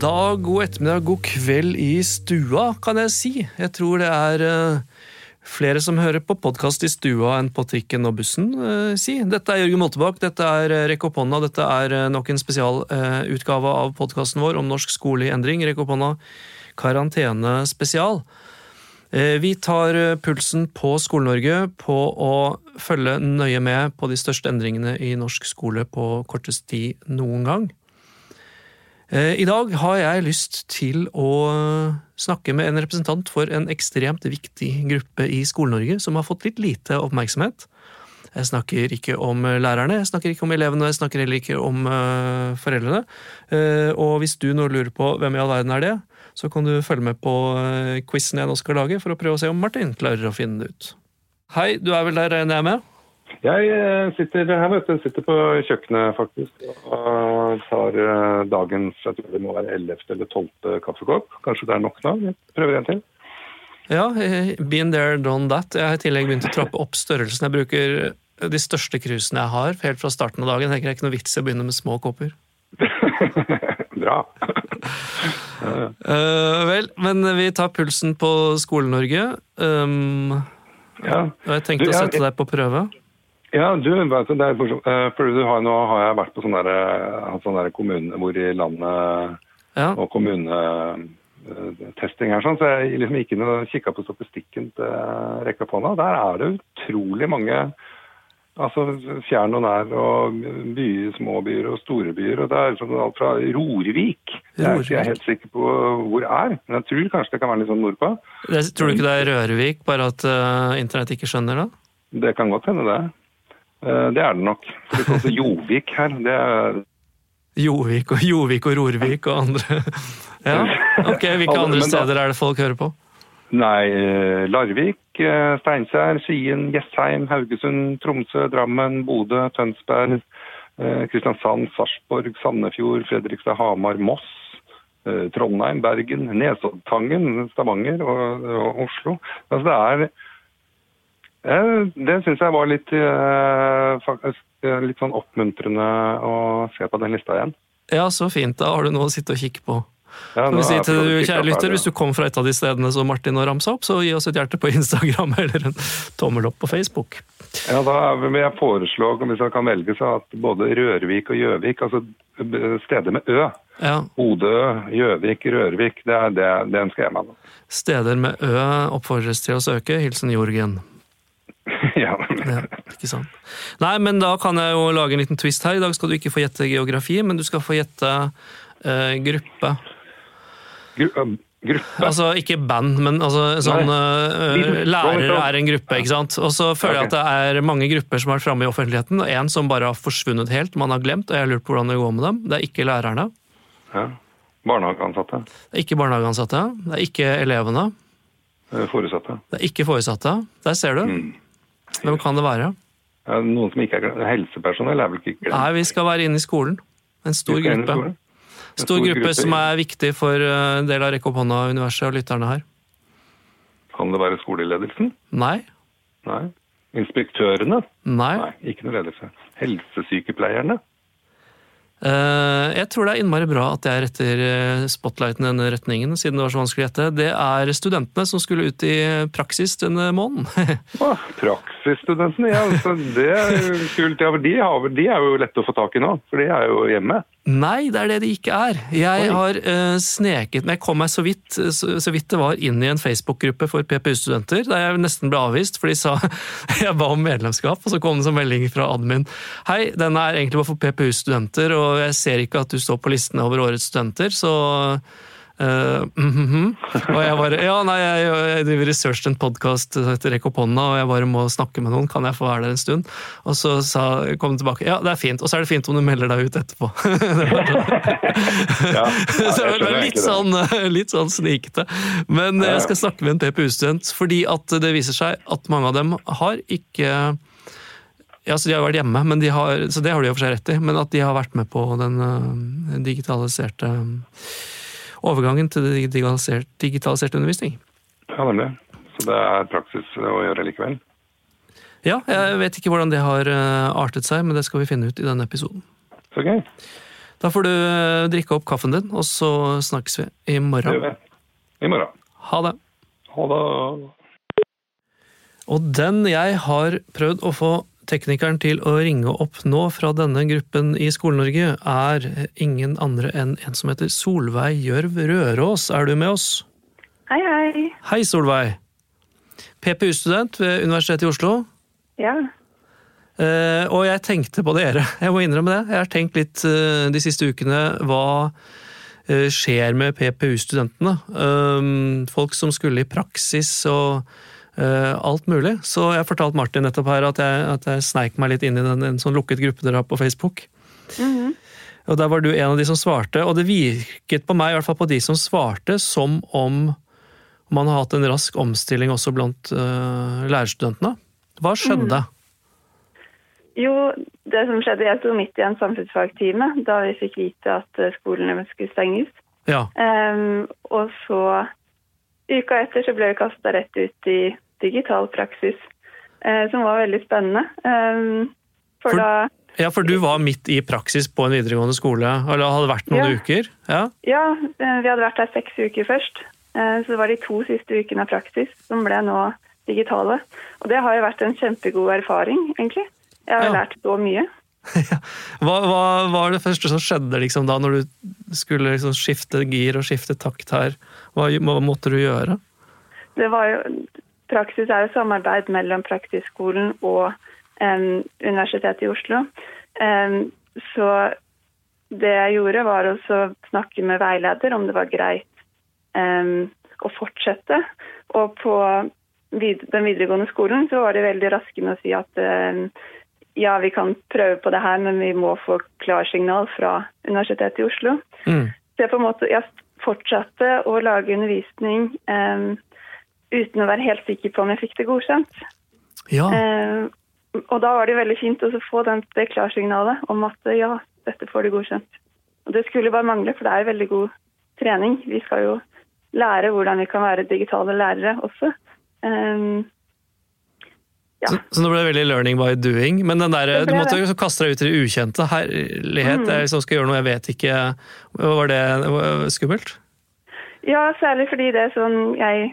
dag, god ettermiddag, god kveld i stua, kan jeg si. Jeg tror det er uh, flere som hører på podkast i stua enn på trikken og bussen, uh, si. Dette er Jørgen Moltebakk, dette er uh, Rekk opp hånda, dette er nok en spesialutgave av podkasten vår om norsk skole i endring. Rekk opp hånda, karantene spesial. Vi tar pulsen på Skole-Norge på å følge nøye med på de største endringene i norsk skole på kortest tid noen gang. Eh, I dag har jeg lyst til å snakke med en representant for en ekstremt viktig gruppe i Skole-Norge som har fått litt lite oppmerksomhet. Jeg snakker ikke om lærerne, jeg snakker ikke om elevene, jeg snakker heller ikke om uh, foreldrene. Uh, og hvis du nå lurer på hvem i all verden er det, så kan du følge med på uh, quizen jeg nå skal lage, for å prøve å se om Martin klarer å finne det ut. Hei, du er vel der, regner jeg med? Jeg eh, sitter her, vet du. Sitter på kjøkkenet faktisk og tar eh, dagens jeg tror det må være 11. eller 12. kaffekopp. Kanskje det er nok nå? Jeg prøver en til. Ja, been there, done that. Jeg har i tillegg begynt å trappe opp størrelsen. Jeg bruker de største krusene jeg har helt fra starten av dagen. Jeg tenker det er ikke noe vits i å begynne med små kopper. Bra. uh, vel, men vi tar pulsen på Skole-Norge. Um, ja. Og jeg tenkte du, å sette deg på prøve. Ja, du, det. Eh, for du har, nå har jeg vært på sånne, der, kommune kommuner hvor i landet ja. og kommunetesting her, sånn, så jeg liksom gikk inn og kikka på statistikken til Rekka Ponna. Der er det utrolig mange altså fjern og nær, og byer, små byer og store byer. og Det er sånn alt fra Rorvik. Det er ikke jeg helt sikker på hvor er, men jeg tror kanskje det kan være litt sånn nordpå. Tror du ikke det er Rørvik, bare at uh, internett ikke skjønner det? Det kan godt hende, det. Eh, det er det nok. Det står Jovik her. Det er Jovik og Jovik og Rorvik og andre Ja, ok. Hvilke andre steder er det folk hører på? Nei, eh, Larvik, eh, Steinkjer, Skien, Jessheim, Haugesund, Tromsø, Drammen, Bodø, Tønsberg, Kristiansand, Sarpsborg, Sandefjord, Fredrikstad, Hamar, Moss, Trondheim, Bergen, Nesoddtangen, Stavanger og, og Oslo. Altså det er det syns jeg var litt, eh, faktisk, eh, litt sånn oppmuntrende å se på den lista igjen. Ja, så fint. Da har du noe å sitte og kikke på. Ja, si til du, kjære lytter, Hvis du kom fra et av de stedene som Martin har ramsa opp, så gi oss et hjerte på Instagram eller en tommel opp på Facebook. Ja, Da vil jeg foreslå, hvis jeg kan velge, så at både Rørvik og Gjøvik, altså steder med Ø ja. Bodø, Gjøvik, Rørvik, det, er, det, den skal jeg med. Steder med Ø oppfordres til å søke. Hilsen Jorgen. ja. ja. Ikke sant. Nei, men da kan jeg jo lage en liten twist her. I dag skal du ikke få gjette geografi, men du skal få gjette uh, gruppe. Gru um, gruppe? Altså ikke band, men altså sånn uh, Lærere er en gruppe, ikke sant. Og så føler jeg at det er mange grupper som har vært framme i offentligheten, og en som bare har forsvunnet helt, man har glemt, og jeg har lurt på hvordan det går med dem. Det er ikke lærerne. Ja. Barnehageansatte. Det er ikke barnehageansatte. Det er ikke elevene. Foresatte. Det er ikke foresatte. Der ser du. Mm. Hvem kan det være? Noen som ikke er helsepersonell, er vel ikke glemt? Nei, vi skal være inne i skolen. En stor gruppe. En stor, stor gruppe, gruppe som er viktig for eh, en del av Rekk opp hånda-universet og lytterne her. Kan det være skoleledelsen? Nei. Nei. Inspektørene? Nei. Nei ikke noe ledelse. Helsesykepleierne? Eh, jeg tror det er innmari bra at jeg retter eh, spotlighten i denne retningen, siden det var så vanskelig å gjette. Det er studentene som skulle ut i praksis denne måneden. ah, praksisstudentene, ja. det er kult. Ja, de, har, de er jo lette å få tak i nå, for de er jo hjemme. Nei, det er det de ikke er. Jeg har uh, sneket meg, kom meg så vidt, så, så, vidt det var inn i en Facebook-gruppe for PPU-studenter, der jeg nesten ble avvist, for de sa jeg ba om medlemskap, og så kom det som melding fra admin. Hei, den er egentlig bare for PPU-studenter, og jeg ser ikke at du står på listene over årets studenter, så Uh, mm -hmm. Og jeg bare Ja, nei, jeg, jeg driver research en podkast som heter Rekk opp hånda, og jeg bare må snakke med noen. Kan jeg få være der en stund? Og så sa, kom den tilbake. Ja, det er fint. Og så er det fint om du melder deg ut etterpå. ja, så det var litt sånn, litt sånn snikete. Men jeg skal snakke med en PPU-student, fordi at det viser seg at mange av dem har ikke ja, så De har vært hjemme, men de har, så det har de og for seg rett i. Men at de har vært med på den uh, digitaliserte overgangen til digitalisert, digitalisert undervisning. Ja, nemlig. Så det er praksis å gjøre likevel? Ja, jeg vet ikke hvordan det har eh, artet seg, men det skal vi finne ut i denne episoden. Så gøy. Da får du eh, drikke opp kaffen din, og så snakkes vi i morgen. I morgen. Ha det. Ha det. Og den jeg har prøvd å få teknikeren til å ringe opp nå fra denne gruppen i Skole-Norge, er ingen andre enn en som heter Solveig Gjørv Røros. Er du med oss? Hei, hei. Hei, Solveig. PPU-student ved Universitetet i Oslo. Ja. Uh, og jeg tenkte på dere, jeg må innrømme det. Jeg har tenkt litt uh, de siste ukene hva uh, skjer med PPU-studentene. Folk som skulle i praksis og alt mulig. Så jeg fortalte Martin nettopp her at jeg, at jeg sneik meg litt inn i den, en sånn lukket gruppe dere har på Facebook. Mhm. Og der var du en av de som svarte, og det virket på meg, i hvert fall på de som svarte, som om man har hatt en rask omstilling også blant uh, lærerstudentene. Hva skjedde? Jo, det som skjedde, jeg sto midt i en samfunnsfagtime da vi fikk vite at eh, skolene skulle stenges. Ja. Um, og så uka etter så ble vi kasta rett ut i digital praksis, eh, som var veldig spennende. Ehm, for, For- da Ja, for du var midt i praksis på en videregående skole, eller hadde vært noen Ja. uker? Ja. Ja, eh, vi hadde vært der seks uker først. Eh, Så det var de to siste ukene av praksis som ble nå digitale. Og det har jo vært en kjempegod erfaring, egentlig. Jeg har Ja. lært så mye. Hva, hva var det første som skjedde liksom, da, når du skulle liksom, skifte gir og skifte takt her? Hva, hva måtte du gjøre? Det var jo, praksis er jo samarbeid mellom Praksisskolen og um, Universitetet i Oslo. Um, så det jeg gjorde, var å snakke med veileder om det var greit um, å fortsette. Og på vid den videregående skolen så var de veldig raske med å si at ja, vi kan prøve på det her, men vi må få klarsignal fra Universitetet i Oslo. Mm. Så jeg på en måte jeg fortsatte å lage undervisning em, uten å være helt sikker på om jeg fikk det godkjent. Ja, Eh, og da var det veldig fint å få den, det klarsignalet om at eh, ja, dette får du godkjent. Og det skulle bare mangle, for det er veldig god trening. Vi skal jo lære hvordan vi kan være digitale lærere også. Em, ja. så, så det ble veldig learning by doing. Men den der, du måtte jo kaste deg ut i det ukjente. Herlighet, jeg liksom skal gjøre noe jeg vet ikke. Var det skummelt? Ja, særlig fordi det er sånn Jeg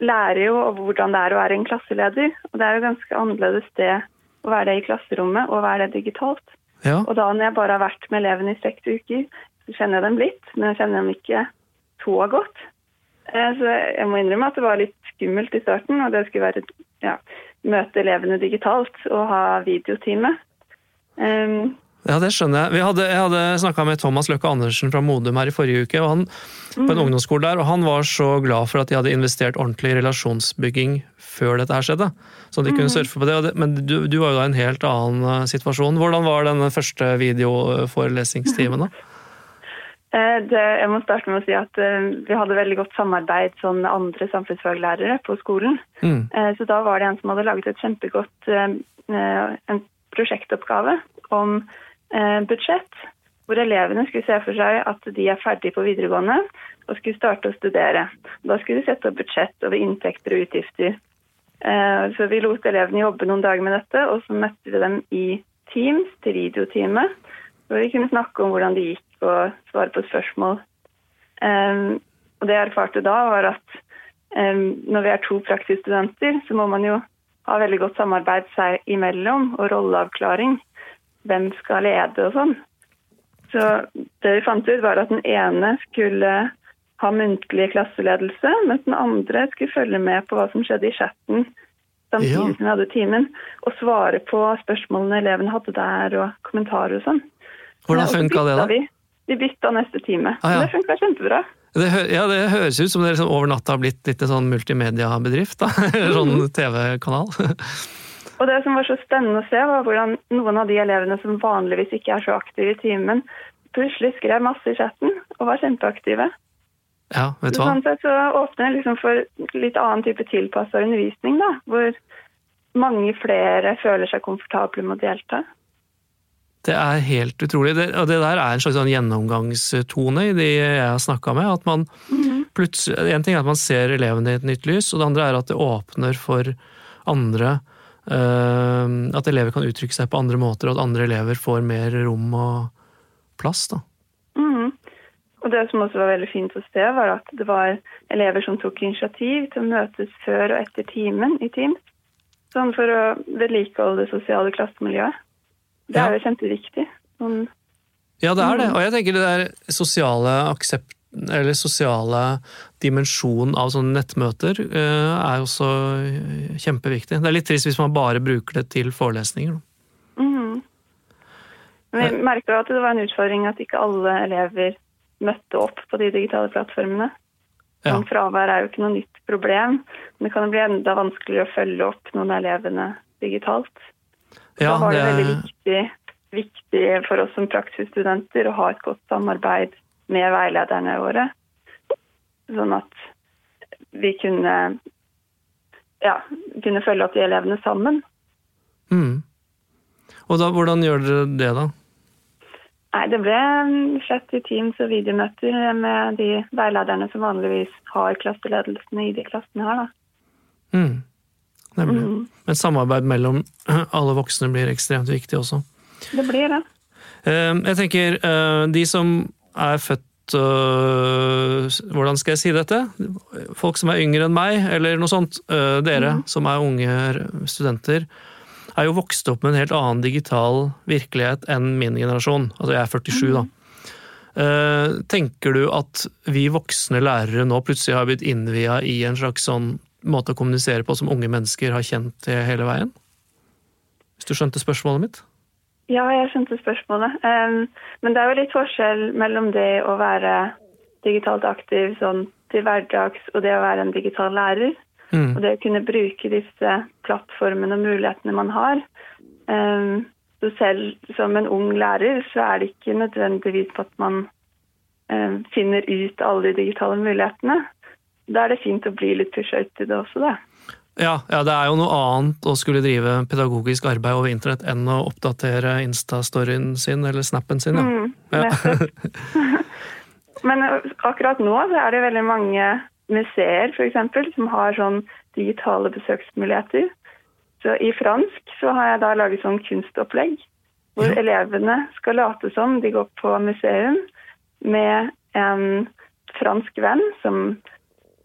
lærer jo hvordan det er å være en klasseleder. Og det er jo ganske annerledes det å være det i klasserommet og være det digitalt. Ja. Og da når jeg bare har vært med elevene i seks uker, så kjenner jeg dem litt, men jeg kjenner dem ikke så godt. Eh, Så jeg må innrømme at det var litt skummelt i starten, og det skulle være ja, møte elevene digitalt og ha videotime. Um, Ja, det skjønner jeg. Vi hadde, jeg hadde snakka med Thomas Løkke Andersen fra Modum her i forrige uke, han, på en ungdomsskole der, og han var så glad for at de hadde investert ordentlig i relasjonsbygging før dette her skjedde. Så de kunne surfe på det. det men du, du var jo da i en helt annen eh, situasjon. Hvordan var den første videoforelesningstimen, da? Eh, Det, jeg må starte med å si at eh, vi hadde veldig godt samarbeid sånn, med andre samfunnsfaglærere på skolen. Mm. Så da var det en som hadde laget et kjempegodt en prosjektoppgave om budsjett, hvor elevene skulle se for seg at de er ferdig på videregående og skulle starte å studere. Da skulle de sette opp budsjett over inntekter og utgifter. Eh, Så vi lot elevene jobbe noen dager med dette, og så møtte vi dem i Teams til videotime, hvor vi kunne snakke om hvordan det gikk og svare på spørsmål. Um, og det jeg erfarte da, var at når vi er to praksisstudenter, så må man jo ha veldig godt samarbeid seg imellom og rolleavklaring. Hvem skal lede og sånn. Så det vi fant ut, var at den ene skulle ha muntlig klasseledelse, mens den andre skulle følge med på hva som skjedde i chatten samtidig Ja. som vi hadde timen, og svare på spørsmålene elevene hadde der, og kommentarer og sånn. Hvordan funka det, da? Vi, vi bytta neste time. Ah, ja. Det funka kjempebra. Det, ja, det høres ut som det liksom over natta har blitt litt en sånn multimediabedrift. da. Sånn TV-kanal. Og det som var så spennende å se, var hvordan noen av de elevene som vanligvis ikke er så aktive i timen, plutselig skrev masse i chatten og var kjempeaktive. Ja, vet du hva? Sånn sett så åpner det liksom for litt annen type tilpassa undervisning, da, hvor mange flere føler seg komfortable med å delta. Det er helt utrolig. Det, og det der er en slags sånn gjennomgangstone i de jeg har snakka med. at man plutselig, En ting er at man ser elevene i et nytt lys, og det andre er at det åpner for andre At elever kan uttrykke seg på andre måter, og at andre elever får mer rom og plass, da. Mm. Og det som også var veldig fint å se, var at det var elever som tok initiativ til å møtes før og etter timen i Teams. Sånn for å vedlikeholde det sosiale klassemiljøet. Det Ja. er jo kjempeviktig. Sånn, Ja, det er det. Og jeg tenker det der sosiale aksept eller sosiale dimensjonen av sånne nettmøter eh, er også kjempeviktig. Det er litt trist hvis man bare bruker det til forelesninger. Mm. Men vi merka at det var en utfordring at ikke alle elever møtte opp på de digitale plattformene. Ja. Fravær er jo ikke noe nytt problem, men det kan bli enda vanskeligere å følge opp noen av elevene digitalt. Ja, da var det, det veldig viktig, viktig for oss som praksisstudenter å ha et godt samarbeid med veilederne våre. Sånn at vi kunne, ja, kunne følge opp de elevene sammen. Mm. Og da, hvordan gjør dere det, da? Nei, Det ble mm, slett i Teams og videomøter med de veilederne som vanligvis har klasseledelsene i de klassene her. da. Mm. Nemlig. Mm. Men samarbeid mellom alle voksne blir ekstremt viktig også. Det blir det. Eh, Jeg tenker, eh, de som er født øh, Hvordan skal jeg si dette? Folk som er yngre enn meg, eller noe sånt. øh, Dere som er unge studenter, er jo vokst opp med en helt annen digital virkelighet enn min generasjon. Altså jeg er 47, da. Eh, Tenker du at vi voksne lærere nå plutselig har blitt innvia i en slags sånn måte å kommunisere på som unge mennesker har kjent til hele veien? Hvis du skjønte spørsmålet mitt? Ja, jeg skjønte spørsmålet. Um, men det er jo litt forskjell mellom det å være digitalt aktiv sånn til hverdags og det å være en digital lærer. Mm. Og det å kunne bruke disse plattformene og mulighetene man har. Um, så selv som en ung lærer så er det ikke nødvendigvis på at man um, finner ut alle de digitale mulighetene. Da er det fint å bli litt pusha ut i det også, da. Ja, ja, det er jo noe annet å skulle drive pedagogisk arbeid over internett enn å oppdatere Insta-storyen sin eller snappen sin. Ja. Mm, Ja. Men akkurat nå så er det veldig mange museer for eksempel, som har sånn digitale besøksmuligheter. Så I fransk så har jeg da laget sånn kunstopplegg, hvor Ja. elevene skal late som de går på museum med en fransk venn som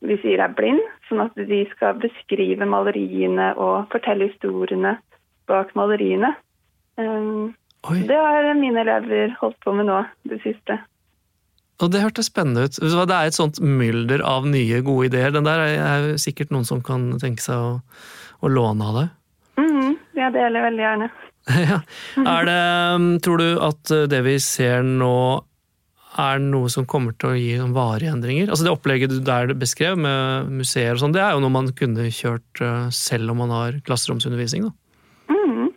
vi sier er blind, sånn at de skal beskrive maleriene og fortelle historiene bak maleriene. Um, det har mine elever holdt på med nå, det siste. og det hørtes spennende ut. Det er et sånt mylder av nye, gode ideer. Den der er er sikkert noen som kan tenke seg å, å låne av deg. Mhm, jeg deler veldig gjerne. ja. Er det, um, tror du at uh, det vi ser nå er noe som kommer til å gi noen varige endringer? Altså Det opplegget du der beskrev med museer og sånn, det er jo noe man kunne kjørt uh, selv om man har klasseromsundervisning, da. Mm.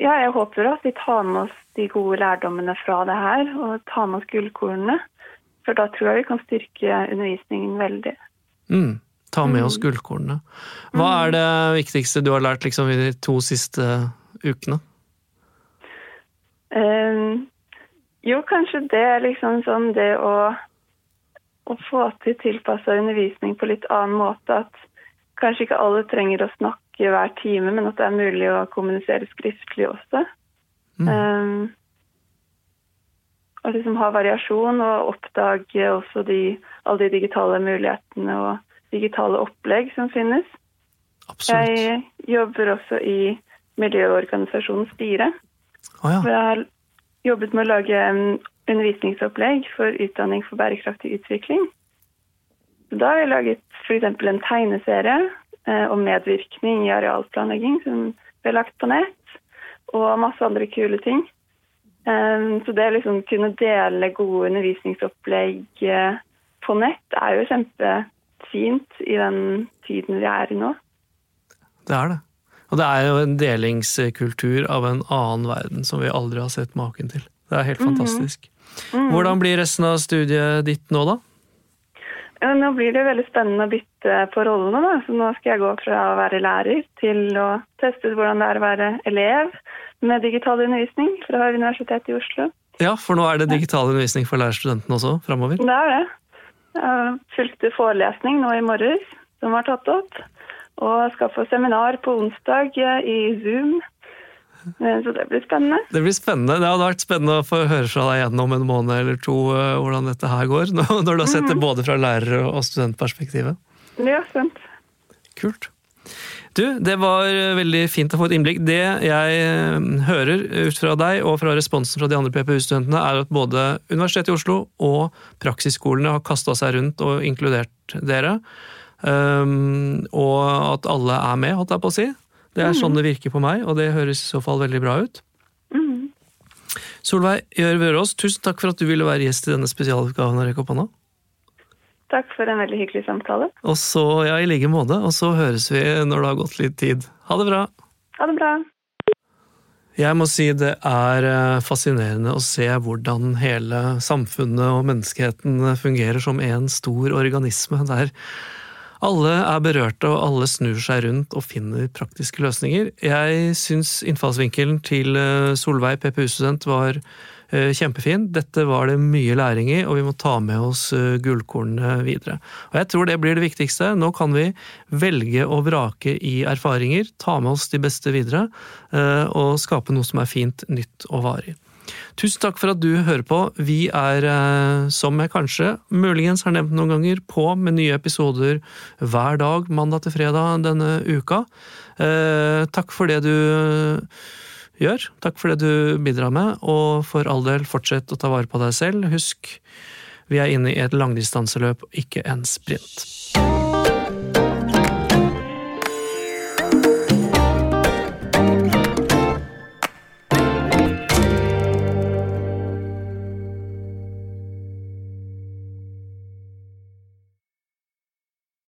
Ja, jeg håper at vi tar med oss de gode lærdommene fra det her, og tar med oss gullkornene. For da tror jeg vi kan styrke undervisningen veldig. Mm. Ta med oss gullkornene. Hva er det viktigste du har lært liksom, i de to siste ukene? Um, jo, kanskje det er liksom sånn det å, å få til tilpassa undervisning på litt annen måte. At kanskje ikke alle trenger å snakke hver time, men at det er mulig å kommunisere skriftlig også. Mm. Um, og liksom ha variasjon og oppdage også de, alle de digitale mulighetene og digitale opplegg som finnes. Absolutt. Jeg jobber også i miljøorganisasjonen Spire. Oh, ja. hvor jeg har jobbet med å lage en undervisningsopplegg for utdanning for bærekraftig utvikling. Da har jeg laget f.eks. en tegneserie eh, om medvirkning i arealplanlegging som ble lagt på nett, og masse andre kule ting. Eh, så det å liksom kunne dele gode undervisningsopplegg eh, på nett er jo kjempefint i den tiden vi er i nå. Det er det. Og det er jo en delingskultur av en annen verden som vi aldri har sett maken til. Det er helt fantastisk. Hvordan blir resten av studiet ditt nå, da? Ja, nå blir det veldig spennende å bytte på rollene. Da. Så nå skal jeg gå fra å være lærer til å teste ut hvordan det er å være elev med digital undervisning fra Universitetet i Oslo. Ja, for nå er det digital undervisning for lærerstudentene også framover. Det er det. Jeg fulgte forelesning nå i morges som var tatt opp. Og skal få seminar på onsdag i Zoom Eh, Så det blir spennende. Det blir spennende. Det hadde vært spennende å få høre fra deg igjen om en måned eller to eh, hvordan dette her går, når du har sett det både fra lærer- og studentperspektivet. Ja, sant. Kult. Du, det var eh, veldig fint å få et innblikk. Det jeg eh, hører ut fra deg og fra responsen fra de andre PPU-studentene, er at både Universitetet i Oslo og praksisskolene har kasta seg rundt og inkludert dere. Um, og at alle er med, holdt jeg på å si. Det er sånn det virker på meg, og det høres i så fall veldig bra ut. Mm. Solveig Gjør Vørås, tusen takk for at du ville være gjest i denne spesialutgaven av Rekk opp hånda. Takk for en veldig hyggelig samtale. Og så, ja, i like måte. Og så høres vi når det har gått litt tid. Ha det bra! Ha det bra. Jeg må si det er eh, fascinerende å se hvordan hele samfunnet og menneskeheten fungerer som en stor organisme, der alle er berørte og alle snur seg rundt og finner praktiske løsninger. Jeg syns innfallsvinkelen til eh, Solveig, PPU-student, var eh, kjempefin. Dette var det mye læring i, og vi må ta med oss eh, gullkornene videre. Og jeg tror det blir det viktigste. Nå kan vi velge og vrake i erfaringer, ta med oss de beste videre, og skape noe som er fint, nytt og varig. Tusen takk for at du hører på. Vi er, eh, som jeg kanskje muligens har nevnt noen ganger, på med nye episoder hver dag, mandag til fredag denne uka. Eh, takk for det du gjør. Takk for det du bidrar med, og for all del, fortsett å ta vare på deg selv. Husk, vi er inne i et langdistanseløp, ikke en sprint.